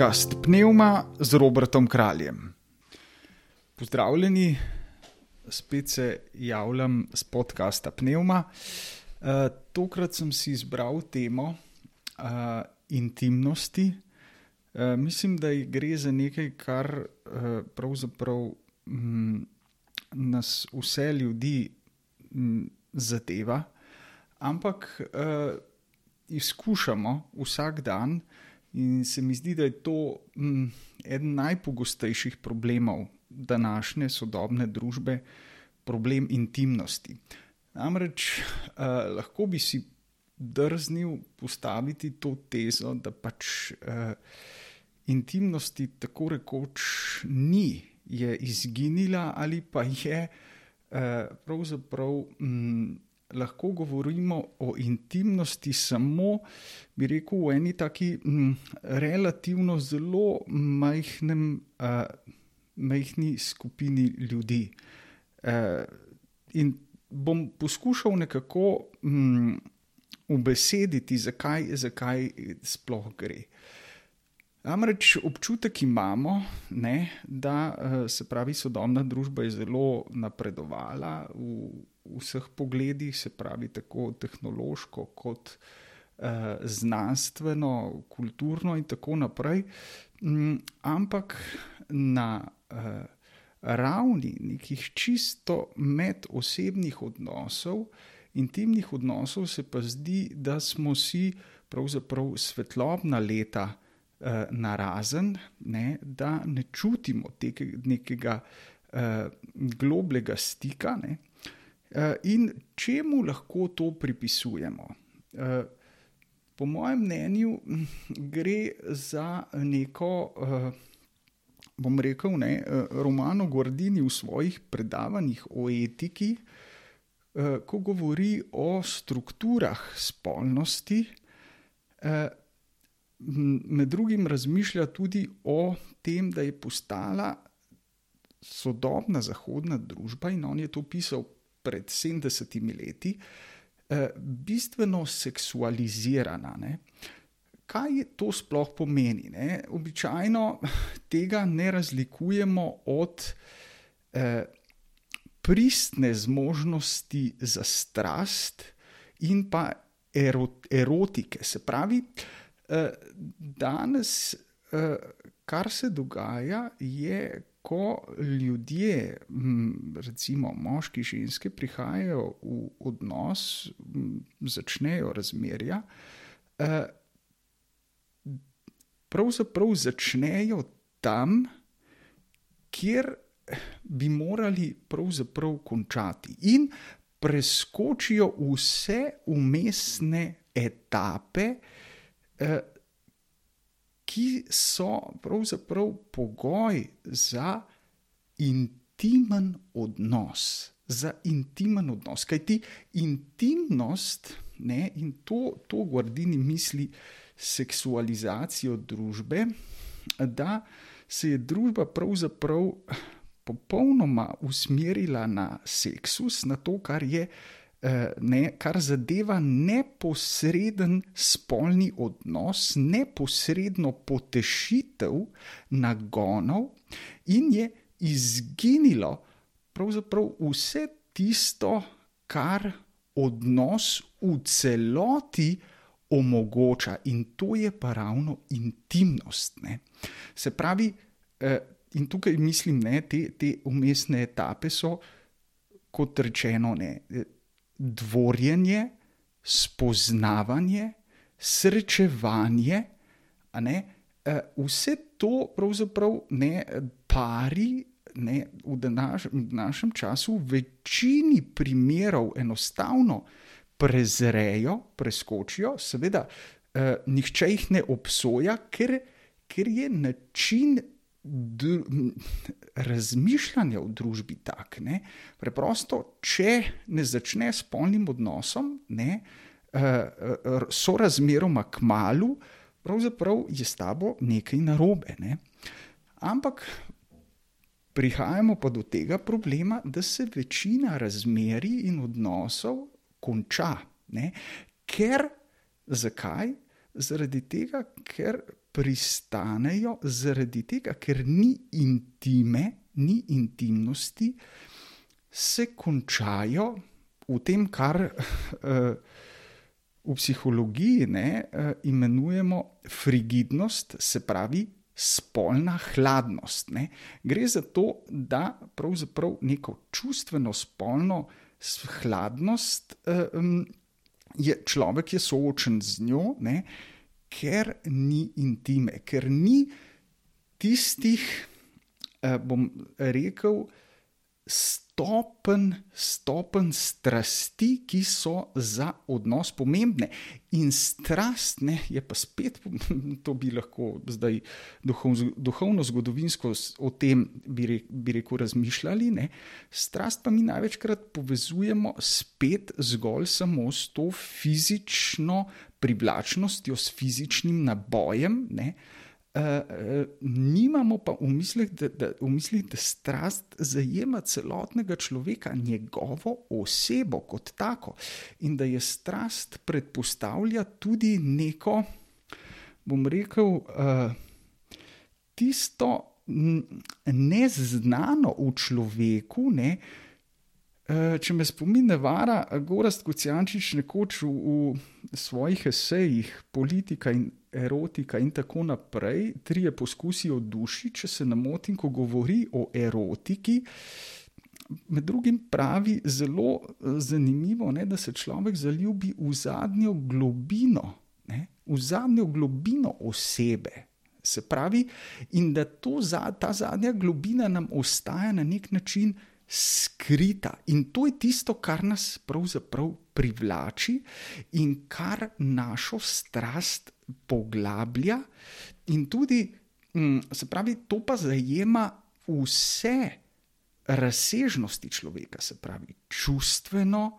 podcast Pneuma z Robertom Kraljem. Pozdravljeni, spet se javljam z podcasta Pneuma. Uh, tokrat sem si izbral temo uh, intimnosti. Uh, mislim, da gre za nekaj, kar uh, pravzaprav um, nas vse ljudi um, zadeva, ampak uh, izkušamo vsak dan. In se mi zdi, da je to mm, eden najpogostejših problemov današnje sodobne družbe, problem intimnosti. Namreč eh, lahko bi si drznil postaviti to tezo, da pač eh, intimnosti tako rekoč ni, je izginila ali pa je eh, pravzaprav. Mm, lahko govorimo o intimnosti samo, bi rekel, v eni taki m, mm, relativno zelo majhnem, uh, majhni skupini ljudi. Uh, in bom poskušal nekako m, ubesediti, zakaj, zakaj sploh gre. Namreč občutek imamo, ne, da se pravi, sodobna družba je zelo napredovala v vseh pogledih, se pravi, tako tehnološko, kot eh, znanstveno, kulturno in tako naprej. Mm, ampak na eh, ravni nekih čisto medosebnih odnosov, intimnih odnosov, se pa zdi, da smo si pravzaprav svetlobna leta. Uh, narazen, ne, da ne čutimo tega nekega uh, globlega stika, ne, Eh, in čemu lahko to pripisujemo? Eh, po mojem mnenju gre za neko, eh, bom rekel, ne, Romano Gordini v svojih predavanjih o etiki, ko govori o strukturah spolnosti. Med drugim razmišlja tudi o tem, da je postala sodobna zahodna družba, in on je to pisal pred 70 leti, eh, bistveno seksualizirana. Ne? Kaj to sploh pomeni? Ne? Običajno tega ne razlikujemo od eh, pristne zmožnosti za strast in pa erot, erotike. Se pravi, eh, danes, eh, kar se dogaja, je ko ljudje, recimo moški in ženske, prihajajo v odnos, začnejo razmerja, eh, pravzaprav začnejo tam, kjer bi morali pravzaprav končati, in preskočijo vse umestne etape. Ki so pravzaprav pogoj za intimen odnos. Za intimen odnos. Kaj ti intimnost, ne, in to, to Gordini misli seksualizacijo družbe, da se je družba pravzaprav popolnoma usmerila na seksus, na to, kar je. Eh, ne, kar zadeva neposreden spolni odnos, neposredno potešitev nagonov, in je izginilo pravzaprav vse tisto, kar odnos v celoti omogoča, in to je pa ravno intimnost. Ne. Se pravi, eh, in tukaj mislim, da te, te umestne etape so, kot rečeno, ne dvorjenje, spoznavanje, srečevanje. Eh, vse to pravzaprav ne pari. Ne, v, današ, v našem času v večini primerov enostavno prezrejo, preskočijo, seveda, eh, nihče jih ne obsoja, ker, ker je način razmišljanja v družbi tak. Ne? Preprosto, če ne začne s polnim odnosom, ne, uh, so razmeroma k malu, pravzaprav je s tabo nekaj narobe. Ne? Ampak prihajamo pa do tega problema, da se večina razmerij in odnosov konča. Ne? Ker, zakaj? Zaradi tega, ker pristanejo zaradi tega, ker ni intime, ni intimnosti, se končajo v tem, kar uh, v psihologiji ne, uh, imenujemo frigidnost, se pravi spolna hladnost. Ne. Gre za to, da pravzaprav neko čustveno spolno hladnost um, je človek je soočen z njo, ne, ker ni intime, ker ni tistih, uh, bom rekel, stopen, stopen strasti, ki so za odnos pomembne. In strast ne, je pa spet, to bi lahko zdaj duhovno, zgodovinsko o tem, bi, re, bi rekel, razmišljali. Ne. Strast pa mi največkrat povezujemo spet zgolj samo s to fizično privlačnostjo, s fizičnim nabojem. Ne. Uh, nimamo pa v mislih, da, da, v mislih, da strast zajema celotnega človeka, njegovo osebo kot tako, in da je strast predpostavlja tudi neko, bom rekel, uh, tisto neznano v človeku, ne, uh, če me spomin ne vara, Gorast Kocijančič nekoč v, v svojih esejih, politika in erotika in tako naprej, trije poskusi o duši, če se ne motim, ko govori o erotiki. Med drugim pravi zelo eh, zanimivo, ne, da se človek zaljubi v zadnjo globino, ne, v zadnjo globino osebe. Se pravi, in da to, ta zadnja globina nam ostaja na nek način skrita. In to je tisto, kar nas pravzaprav privlači in kar našo strast poglablja, in tudi, mm, se pravi, to pa zajema vse razsežnosti človeka, se pravi, čustveno,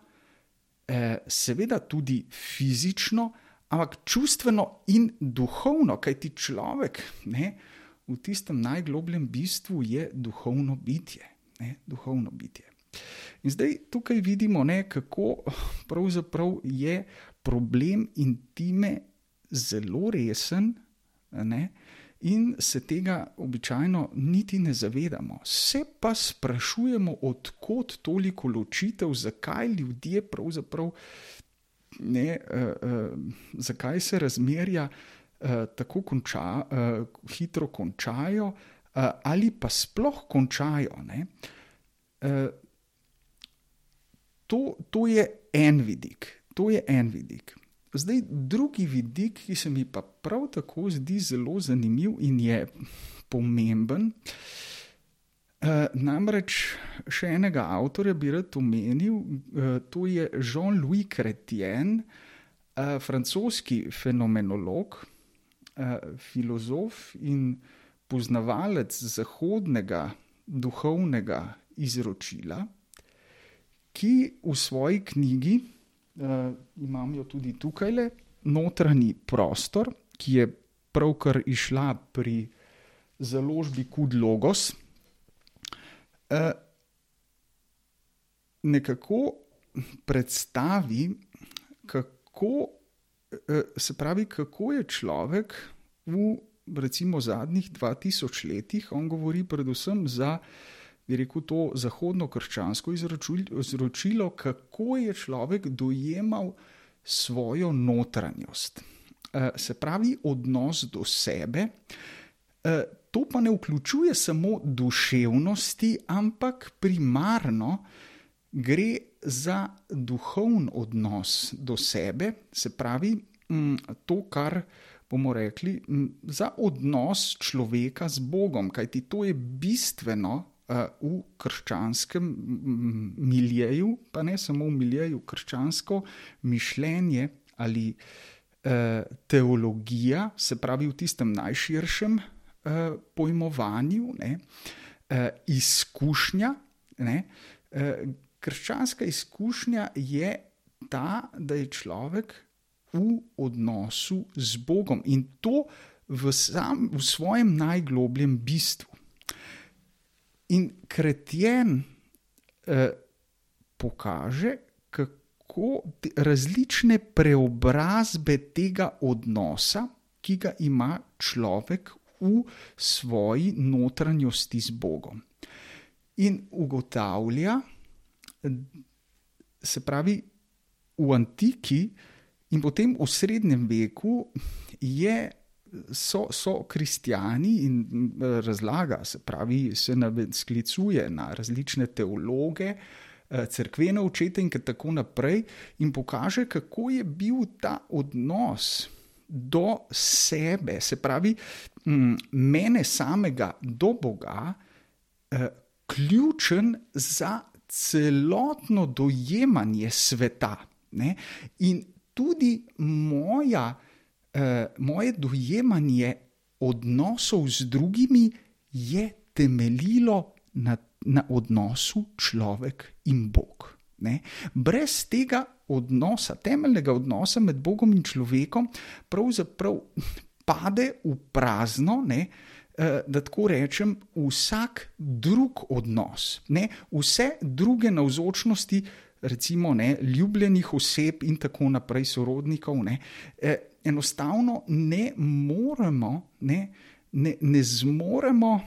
eh, seveda tudi fizično, ampak čustveno in duhovno, kajti človek ne, v tistem najglobljem bistvu je duhovno bitje ne, duhovno bitje. In zdaj tukaj vidimo, ne, kako je problem intime zelo resen. Ne, In se tega običajno niti ne zavedamo. Se pa sprašujemo, odkot toliko ločitev, zakaj ljudje pravzaprav ne, uh, uh, zakaj se razmerja uh, tako konča, uh, hitro končajo, uh, ali pa sploh končajo. Uh, to, to je en vidik. To je en vidik. Zdaj, drugi vidik, ki se mi pa prav tako zdi zelo zanimiv in je pomemben, uh, namreč še enega avtorja bi rad omenil, uh, to je Jean-Louis Chrétien, uh, francoski fenomenolog, uh, filozof in poznavalec zahodnega duhovnega izročila, ki v svoji knjigi, uh, imam jo tudi tukaj, le notranji prostor, ki je pravkar išla pri založbi Kud Logos, uh, nekako predstavi, kako, uh, se pravi, kako je človek v recimo zadnjih 2000 letih, on govori predvsem za, bi rekel, to zahodno-krščansko izročilo, kako je človek dojemal svojo notranjost. Eh, se pravi, odnos do sebe. Eh, to pa ne vključuje samo duševnosti, ampak primarno gre za duhovni odnos do sebe, se pravi, mm, to, kar bomo rekli, za odnos človeka z Bogom, kajti to je bistveno uh, v krščanskem miljeju, pa ne samo v miljeju, krščansko mišljenje ali uh, teologija, se pravi v tistem najširšem uh, pojmovanju, ne, izkušnja. Ne, krščanska izkušnja je ta, da je človek v odnosu z Bogom in to v, sam, v svojem najglobljem bistvu. In kretjen eh, pokaže, kako različne preobrazbe tega odnosa, ki ga ima človek v svoji notranjosti z Bogom. In ugotavlja, se pravi, v antiki in potem v srednjem veku je, so, so kristijani in razlaga, se pravi, se sklicuje na različne teologe, crkvene očete in tako naprej, in pokaže, kako je bil ta odnos do sebe, se pravi, mene samega do Boga, ključen za celotno dojemanje sveta. Ne? In tudi moja, eh, moje dojemanje odnosov z drugimi je temeljilo na, na odnosu človek in Bog. Ne? Brez tega odnosa, temeljnega odnosa med Bogom in človekom, pravzaprav pade v prazno. Ne? Da tako rečem, vsak drug odnos, ne, vse druge navzočnosti, recimo, ne, ljubljenih oseb in tako naprej, sorodnikov, ne, enostavno ne moremo, ne, ne, ne zmoremo.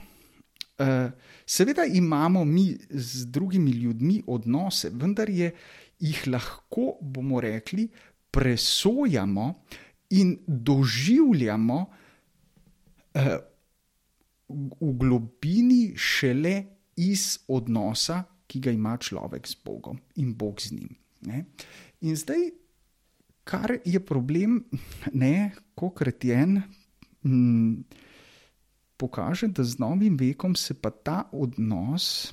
Seveda imamo mi z drugimi ljudmi odnose, vendar je, jih lahko, bomo rekli, presojamo in doživljamo v globini šele iz odnosa, ki ga ima človek z Bogom in Bog z njim. Ne? In zdaj, kar je problem, ne, ko kretjen. Hm, pokaže, da z novim vekom se pa ta odnos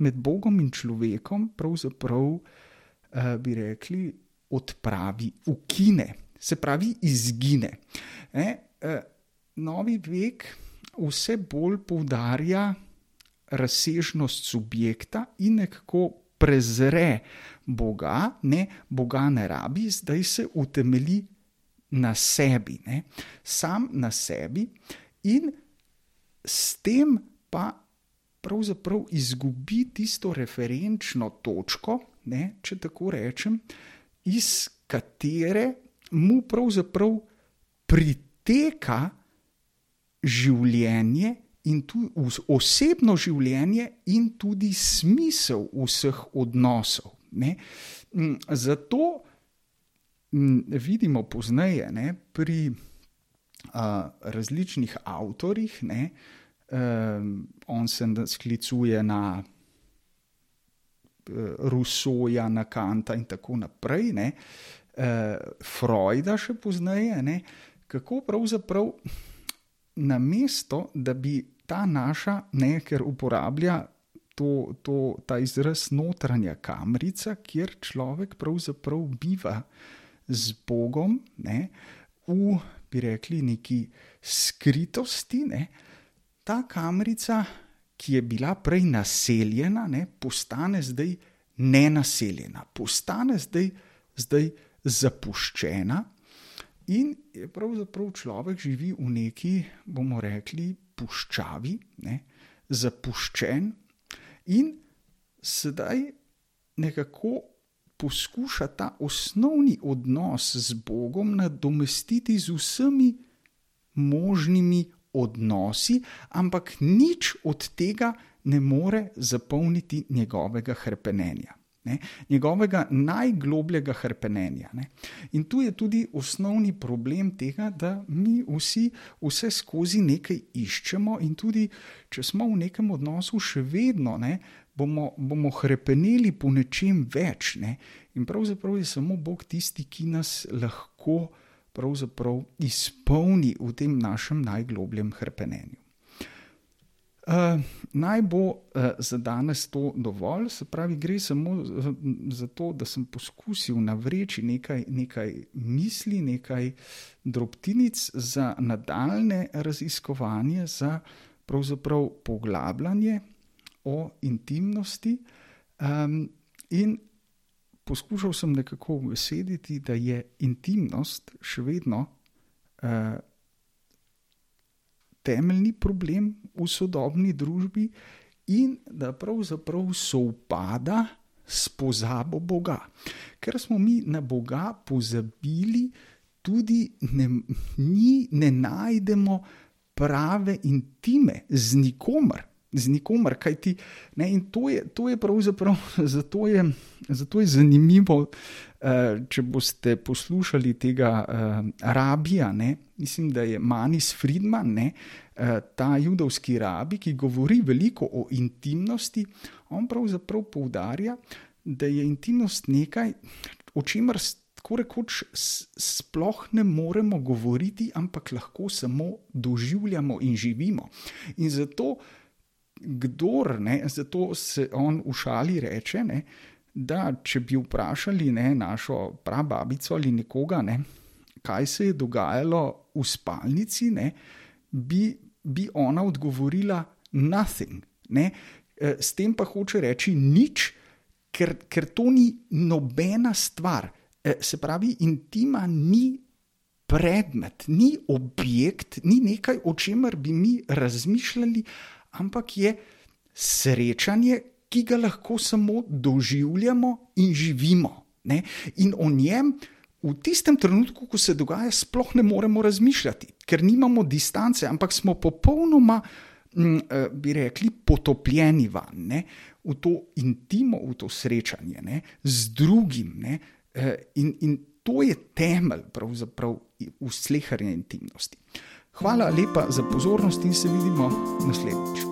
med Bogom in človekom, pravzaprav eh, bi rekli, odpravi, ukine, se pravi, izgine. Eh, eh, novi vek vse bolj poudarja razsežnost subjekta in nekako prezre Boga, ne, Boga ne rabi, zdaj se utemeli na sebi, ne, sam na sebi in s tem pa pravzaprav izgubi tisto referenčno točko, ne, če tako rečem, iz katere mu pravzaprav priteka življenje. In tudi osebno življenje, in tudi smisel vseh odnosov. Ne. Zato vidimo pozneje ne, pri različnih avtorjih, ne, um, on se sklicuje na Rusoja, na Kanta in tako naprej, ne, uh, Freuda še pozneje, ne, kako pravzaprav na mesto, da bi ta naša, ne, ker uporablja. To, to, ta izraz notranja kamrica, kjer človek pravzaprav biva z Bogom, ne, v bi rekli, neki skritosti, ne, ta kamrica, ki je bila prej naseljena, ne, postane zdaj nenaseljena, postane zdaj, zdaj zapuščena. In je pravzaprav človek živi v neki, bomo rekli, puščavi, ne, zapuščen, in sedaj nekako poskuša ta osnovni odnos z Bogom nadomestiti z vsemi možnimi odnosi, ampak nič od tega ne more zapolniti njegovega hrpenenja. Ne, njegovega najglobljega hrpenenja. Ne. In tu je tudi osnovni problem tega, da mi vsi vse skozi nekaj iščemo, in tudi če smo v nekem odnosu, še vedno ne, bomo, bomo hrepeneli po nečem več. Ne? In pravzaprav je samo Bog tisti, ki nas lahko izpolni v tem našem najglobljem hrepenenju. Uh, naj bo uh, za danes to dovolj, se pravi, gre samo za to, da sem poskusil navreči nekaj, nekaj misli, nekaj drobtinic za nadaljne raziskovanje, za pravzaprav poglabljanje o intimnosti. Um, in poskušal sem nekako uvesediti, da je intimnost še vedno uh, temeljni problem v sodobni družbi in da pravzaprav sovpada s pozabo Boga. Ker smo mi na Boga pozabili tudi ne, ni, ne najdemo prave intime z nikomer. Z nikomer, ti. Ne, in to je, to je pravzaprav zato je, zato je zanimivo, uh, če boste poslušali tega uh, rabija, ne, mislim, da je Manis Friedman, ne, uh, ta judovski rabi, ki govori veliko o intimnosti. On pravzaprav poudarja, da je intimnost nekaj, o čemer tako rekoč sploh ne moremo govoriti, ampak lahko samo doživljamo in živimo. In zato, kdor, ne, zato se on v šali reče, ne, da če bi vprašali ne, našo prababico ali nekoga, ne, kaj se je dogajalo v spalnici, ne, bi, bi ona odgovorila: Nothing. Ne. E, s tem pa hoče reči nič, ker, ker to ni nobena stvar. Eh, se pravi, intima ni predmet, ni objekt, ni nekaj, o čemer bi mi razmišljali, ampak je srečanje, ki ga lahko samo doživljamo in živimo. Ne? In o njem. V tistem trenutku, ko se dogaja, sploh ne moremo razmišljati, ker nimamo distance, ampak smo popolnoma, mm, eh, bi rekli, potopljeni van, v to intimo, v to srečanje ne, z drugim, Eh, in, in to je temelj v slehrni intimnosti. Hvala lepa za pozornost in se vidimo naslednjič.